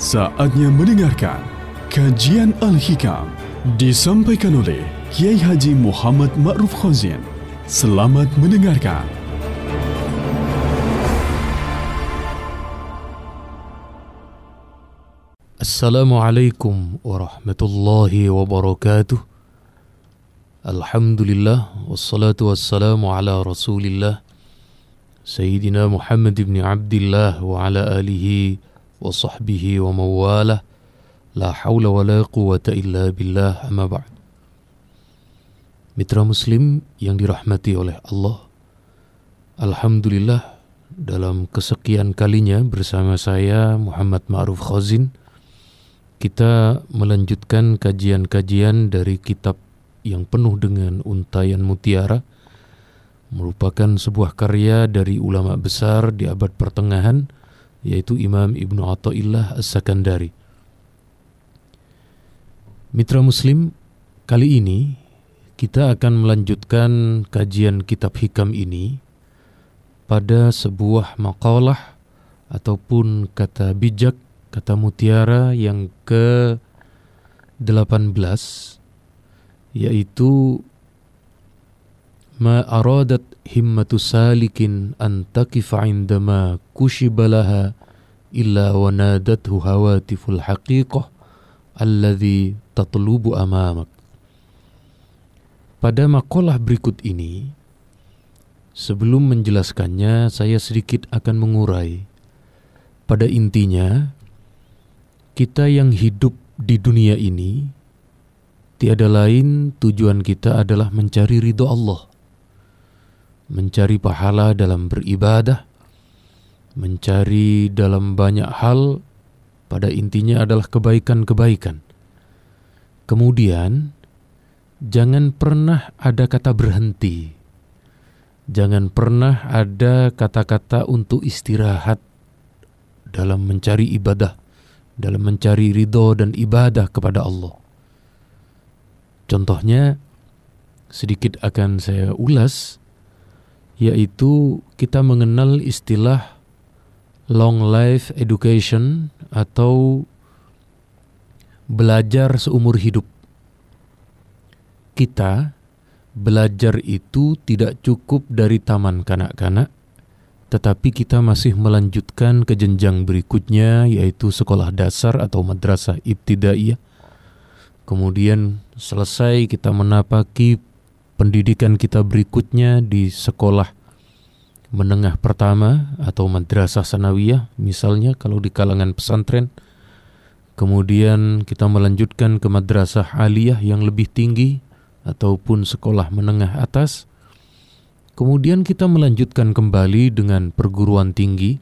Saatnya mendengarkan kajian Al-Hikam disampaikan oleh Kiai Haji Muhammad Ma'ruf Khazin. Selamat mendengarkan. Assalamualaikum warahmatullahi wabarakatuh. Alhamdulillah wassalatu wassalamu ala Rasulillah Sayyidina Muhammad ibn Abdullah wa ala alihi mawalah La hawla wa la quwata illa billah amma ba'd Mitra Muslim yang dirahmati oleh Allah Alhamdulillah dalam kesekian kalinya bersama saya Muhammad Ma'ruf Khazin kita melanjutkan kajian-kajian dari kitab yang penuh dengan untayan mutiara merupakan sebuah karya dari ulama besar di abad pertengahan yaitu Imam Ibnu Athaillah As-Sakandari. Mitra Muslim, kali ini kita akan melanjutkan kajian kitab hikam ini pada sebuah makalah ataupun kata bijak kata mutiara yang ke-18 yaitu ma aradat himmatu salikin an takifa indama kushibalaha illa wa nadathu hawatiful haqiqah alladhi tatlubu amamak. Pada makalah berikut ini sebelum menjelaskannya saya sedikit akan mengurai. Pada intinya kita yang hidup di dunia ini, tiada lain tujuan kita adalah mencari ridho Allah, mencari pahala dalam beribadah, mencari dalam banyak hal, pada intinya adalah kebaikan-kebaikan. Kemudian, jangan pernah ada kata berhenti. Jangan pernah ada kata-kata untuk istirahat dalam mencari ibadah dalam mencari ridho dan ibadah kepada Allah. Contohnya, sedikit akan saya ulas, yaitu kita mengenal istilah long life education atau belajar seumur hidup. Kita belajar itu tidak cukup dari taman kanak-kanak, tetapi kita masih melanjutkan ke jenjang berikutnya yaitu sekolah dasar atau madrasah ibtidaiyah. Kemudian selesai kita menapaki pendidikan kita berikutnya di sekolah menengah pertama atau madrasah sanawiyah misalnya kalau di kalangan pesantren. Kemudian kita melanjutkan ke madrasah aliyah yang lebih tinggi ataupun sekolah menengah atas Kemudian kita melanjutkan kembali dengan perguruan tinggi.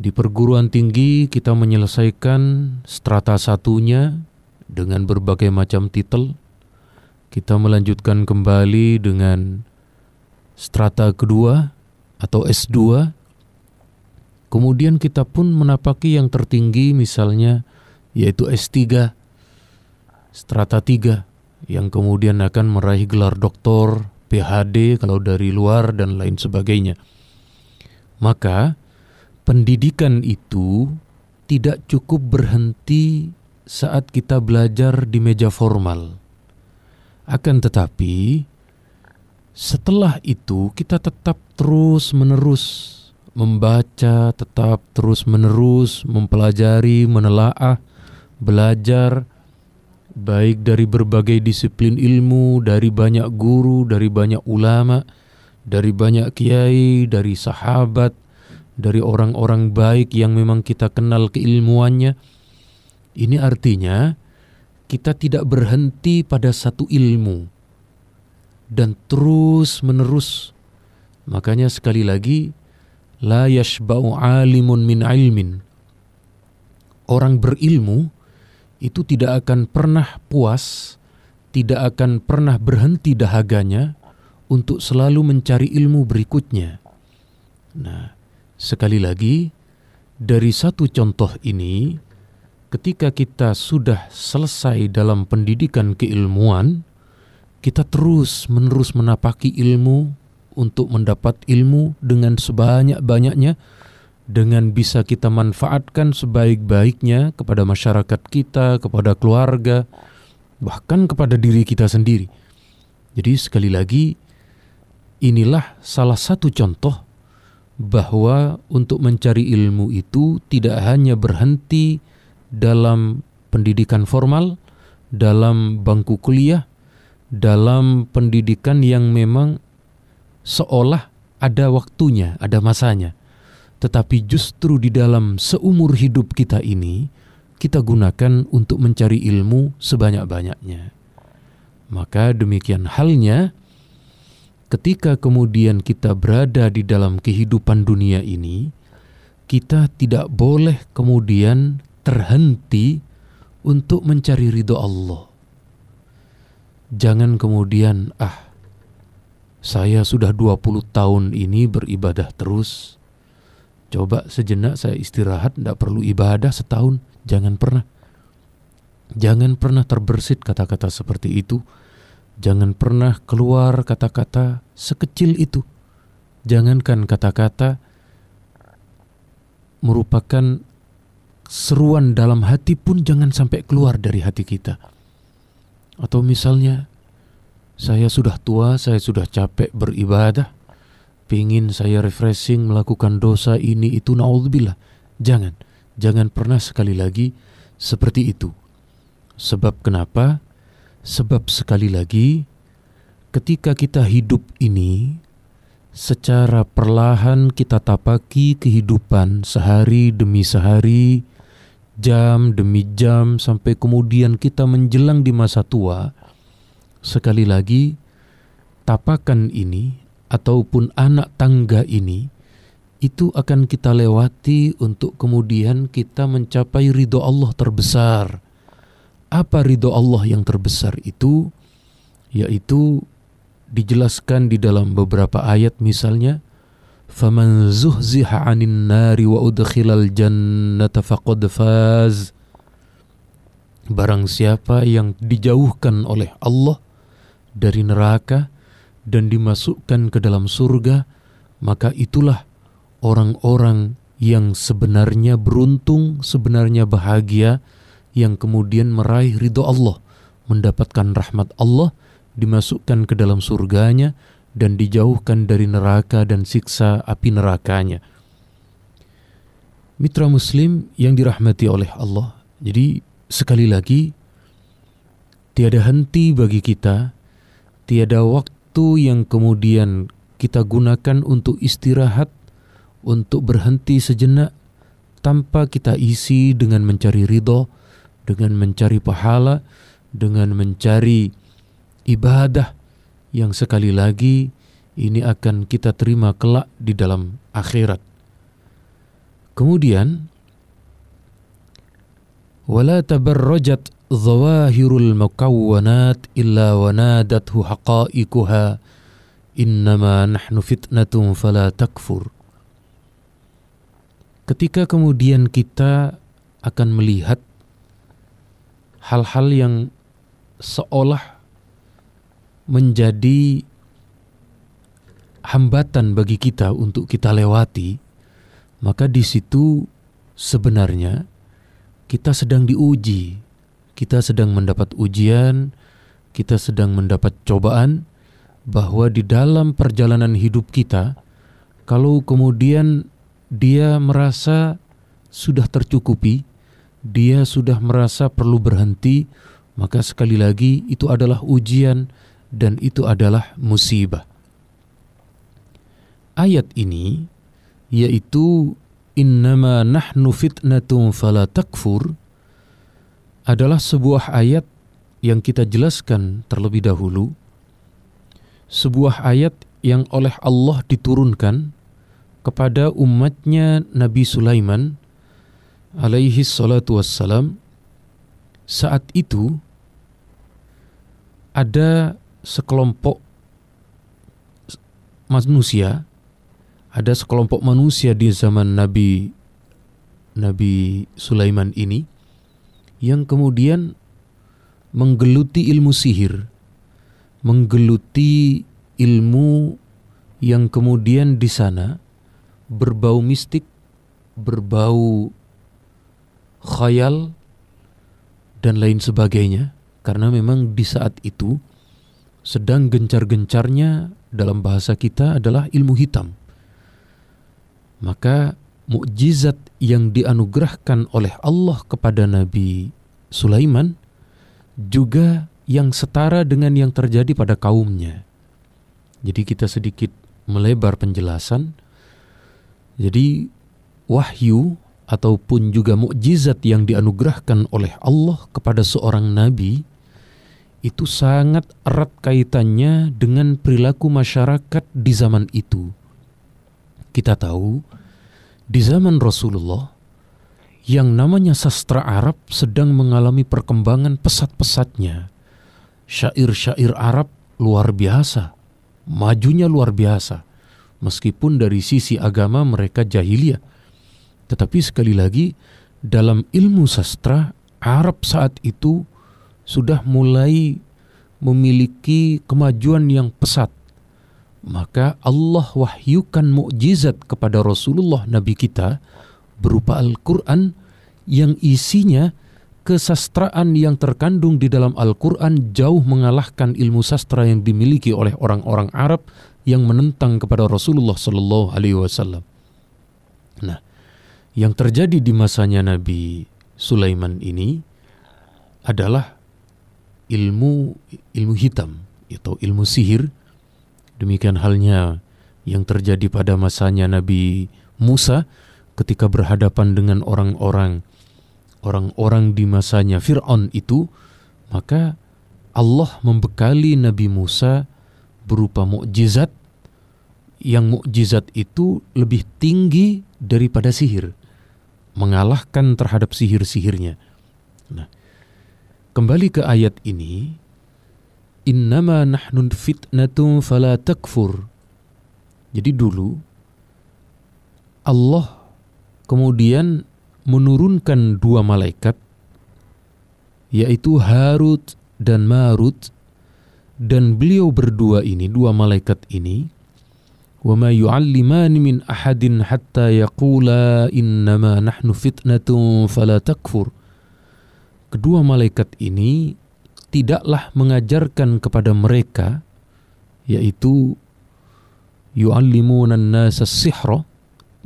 Di perguruan tinggi kita menyelesaikan strata satunya dengan berbagai macam titel. Kita melanjutkan kembali dengan strata kedua atau S2. Kemudian kita pun menapaki yang tertinggi misalnya yaitu S3, strata 3 yang kemudian akan meraih gelar doktor PhD kalau dari luar dan lain sebagainya. Maka pendidikan itu tidak cukup berhenti saat kita belajar di meja formal. Akan tetapi setelah itu kita tetap terus-menerus membaca, tetap terus-menerus mempelajari, menelaah, belajar baik dari berbagai disiplin ilmu, dari banyak guru, dari banyak ulama, dari banyak kiai, dari sahabat, dari orang-orang baik yang memang kita kenal keilmuannya. Ini artinya kita tidak berhenti pada satu ilmu dan terus menerus. Makanya sekali lagi la yashba'u alimun min ilmin. Orang berilmu itu tidak akan pernah puas, tidak akan pernah berhenti dahaganya untuk selalu mencari ilmu berikutnya. Nah, sekali lagi, dari satu contoh ini, ketika kita sudah selesai dalam pendidikan keilmuan, kita terus menerus menapaki ilmu untuk mendapat ilmu dengan sebanyak-banyaknya dengan bisa kita manfaatkan sebaik-baiknya kepada masyarakat kita, kepada keluarga, bahkan kepada diri kita sendiri. Jadi sekali lagi inilah salah satu contoh bahwa untuk mencari ilmu itu tidak hanya berhenti dalam pendidikan formal, dalam bangku kuliah, dalam pendidikan yang memang seolah ada waktunya, ada masanya tetapi justru di dalam seumur hidup kita ini, kita gunakan untuk mencari ilmu sebanyak-banyaknya. Maka demikian halnya ketika kemudian kita berada di dalam kehidupan dunia ini, kita tidak boleh kemudian terhenti untuk mencari ridho Allah. Jangan kemudian, ah, saya sudah 20 tahun ini beribadah terus, Coba sejenak saya istirahat, tidak perlu ibadah setahun. Jangan pernah. Jangan pernah terbersit kata-kata seperti itu. Jangan pernah keluar kata-kata sekecil itu. Jangankan kata-kata merupakan seruan dalam hati pun jangan sampai keluar dari hati kita. Atau misalnya, saya sudah tua, saya sudah capek beribadah, pingin saya refreshing melakukan dosa ini itu naudzubillah. Jangan, jangan pernah sekali lagi seperti itu. Sebab kenapa? Sebab sekali lagi ketika kita hidup ini secara perlahan kita tapaki kehidupan sehari demi sehari, jam demi jam sampai kemudian kita menjelang di masa tua. Sekali lagi, tapakan ini ataupun anak tangga ini itu akan kita lewati untuk kemudian kita mencapai ridho Allah terbesar. Apa ridho Allah yang terbesar itu? Yaitu dijelaskan di dalam beberapa ayat misalnya faman zuhziha 'anil nari wa jannata faqad faz. Barang siapa yang dijauhkan oleh Allah dari neraka dan dimasukkan ke dalam surga, maka itulah orang-orang yang sebenarnya beruntung, sebenarnya bahagia, yang kemudian meraih ridho Allah, mendapatkan rahmat Allah, dimasukkan ke dalam surganya, dan dijauhkan dari neraka dan siksa api nerakanya. Mitra Muslim yang dirahmati oleh Allah, jadi sekali lagi, tiada henti bagi kita, tiada waktu yang kemudian kita gunakan untuk istirahat, untuk berhenti sejenak, tanpa kita isi dengan mencari ridho, dengan mencari pahala, dengan mencari ibadah yang sekali lagi ini akan kita terima kelak di dalam akhirat. Kemudian, wala tabarrajat zawahirul mukawwanat illa wanadathu haqa'iquha innama nahnu fitnatun fala takfur ketika kemudian kita akan melihat hal-hal yang seolah menjadi hambatan bagi kita untuk kita lewati, maka di situ sebenarnya kita sedang diuji. Kita sedang mendapat ujian, kita sedang mendapat cobaan, bahwa di dalam perjalanan hidup kita, kalau kemudian dia merasa sudah tercukupi, dia sudah merasa perlu berhenti, maka sekali lagi itu adalah ujian dan itu adalah musibah. Ayat ini yaitu innama nahnu fitnatun fala takfur adalah sebuah ayat yang kita jelaskan terlebih dahulu. Sebuah ayat yang oleh Allah diturunkan kepada umatnya Nabi Sulaiman alaihi salatu wassalam saat itu ada sekelompok manusia ada sekelompok manusia di zaman Nabi Nabi Sulaiman ini yang kemudian menggeluti ilmu sihir, menggeluti ilmu yang kemudian di sana berbau mistik, berbau khayal dan lain sebagainya. Karena memang di saat itu sedang gencar-gencarnya dalam bahasa kita adalah ilmu hitam. Maka mukjizat yang dianugerahkan oleh Allah kepada Nabi Sulaiman juga yang setara dengan yang terjadi pada kaumnya. Jadi kita sedikit melebar penjelasan. Jadi wahyu ataupun juga mukjizat yang dianugerahkan oleh Allah kepada seorang nabi itu sangat erat kaitannya dengan perilaku masyarakat di zaman itu. Kita tahu di zaman Rasulullah yang namanya sastra Arab sedang mengalami perkembangan pesat-pesatnya. Syair-syair Arab luar biasa, majunya luar biasa. Meskipun dari sisi agama mereka jahiliyah. Tetapi sekali lagi dalam ilmu sastra Arab saat itu sudah mulai memiliki kemajuan yang pesat, maka Allah wahyukan mukjizat kepada Rasulullah Nabi kita berupa Al-Quran yang isinya kesastraan yang terkandung di dalam Al-Quran jauh mengalahkan ilmu sastra yang dimiliki oleh orang-orang Arab yang menentang kepada Rasulullah Sallallahu Alaihi Wasallam. Nah, yang terjadi di masanya Nabi Sulaiman ini adalah ilmu ilmu hitam atau ilmu sihir. Demikian halnya yang terjadi pada masanya Nabi Musa ketika berhadapan dengan orang-orang orang-orang di masanya Fir'aun itu, maka Allah membekali Nabi Musa berupa mukjizat yang mukjizat itu lebih tinggi daripada sihir, mengalahkan terhadap sihir-sihirnya. Nah, Kembali ke ayat ini, innama nahnu fitnatun fala takfur. Jadi dulu Allah kemudian menurunkan dua malaikat yaitu Harut dan Marut dan beliau berdua ini dua malaikat ini wa ma yu'allimani min ahadin hatta yaqula innama nahnu fitnatun fala takfur kedua malaikat ini tidaklah mengajarkan kepada mereka yaitu yu'allimunan nasa sihra.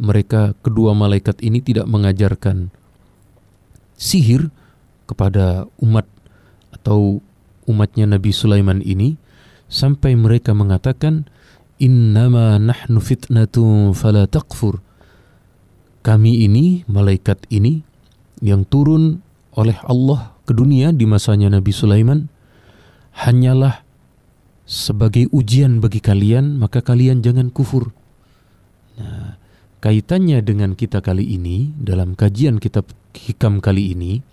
Mereka kedua malaikat ini tidak mengajarkan sihir kepada umat atau umatnya Nabi Sulaiman ini sampai mereka mengatakan innama nahnu fitnatun fala takfur kami ini malaikat ini yang turun oleh Allah ke dunia di masanya Nabi Sulaiman hanyalah sebagai ujian bagi kalian, maka kalian jangan kufur. Nah, kaitannya dengan kita kali ini dalam kajian kitab hikam kali ini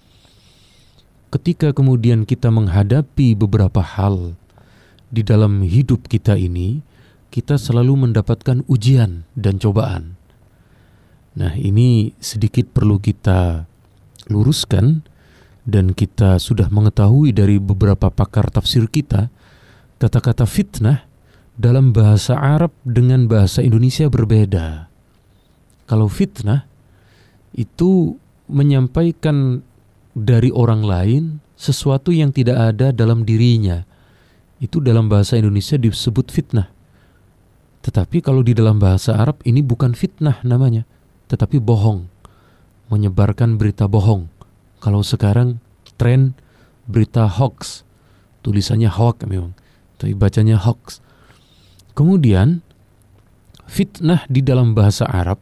ketika kemudian kita menghadapi beberapa hal di dalam hidup kita ini kita selalu mendapatkan ujian dan cobaan. Nah, ini sedikit perlu kita luruskan dan kita sudah mengetahui dari beberapa pakar tafsir kita kata-kata fitnah dalam bahasa Arab dengan bahasa Indonesia berbeda. Kalau fitnah itu menyampaikan dari orang lain sesuatu yang tidak ada dalam dirinya. Itu dalam bahasa Indonesia disebut fitnah. Tetapi kalau di dalam bahasa Arab ini bukan fitnah namanya, tetapi bohong. Menyebarkan berita bohong kalau sekarang tren berita hoax, tulisannya hoax memang, tapi bacanya hoax. Kemudian fitnah di dalam bahasa Arab,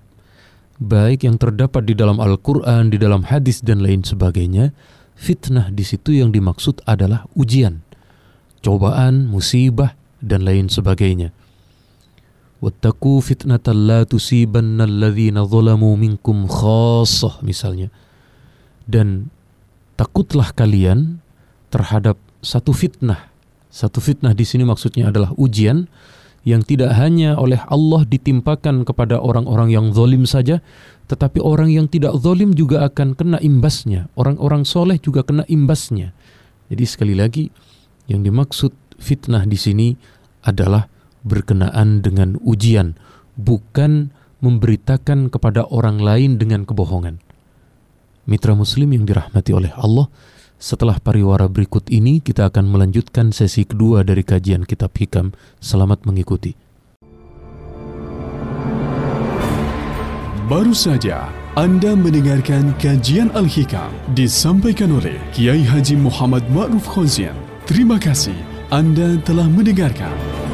baik yang terdapat di dalam Al-Quran, di dalam hadis dan lain sebagainya, fitnah di situ yang dimaksud adalah ujian, cobaan, musibah, dan lain sebagainya. Wattaku fitnatan la tusibanna alladhina zalamu minkum khassah misalnya dan takutlah kalian terhadap satu fitnah. Satu fitnah di sini maksudnya adalah ujian yang tidak hanya oleh Allah ditimpakan kepada orang-orang yang zolim saja, tetapi orang yang tidak zolim juga akan kena imbasnya. Orang-orang soleh juga kena imbasnya. Jadi sekali lagi, yang dimaksud fitnah di sini adalah berkenaan dengan ujian, bukan memberitakan kepada orang lain dengan kebohongan. Mitra Muslim yang dirahmati oleh Allah, setelah pariwara berikut ini kita akan melanjutkan sesi kedua dari kajian Kitab Hikam. Selamat mengikuti. Baru saja anda mendengarkan kajian Al-Hikam disampaikan oleh Kiai Haji Muhammad Ma'ruf Khozien. Terima kasih anda telah mendengarkan.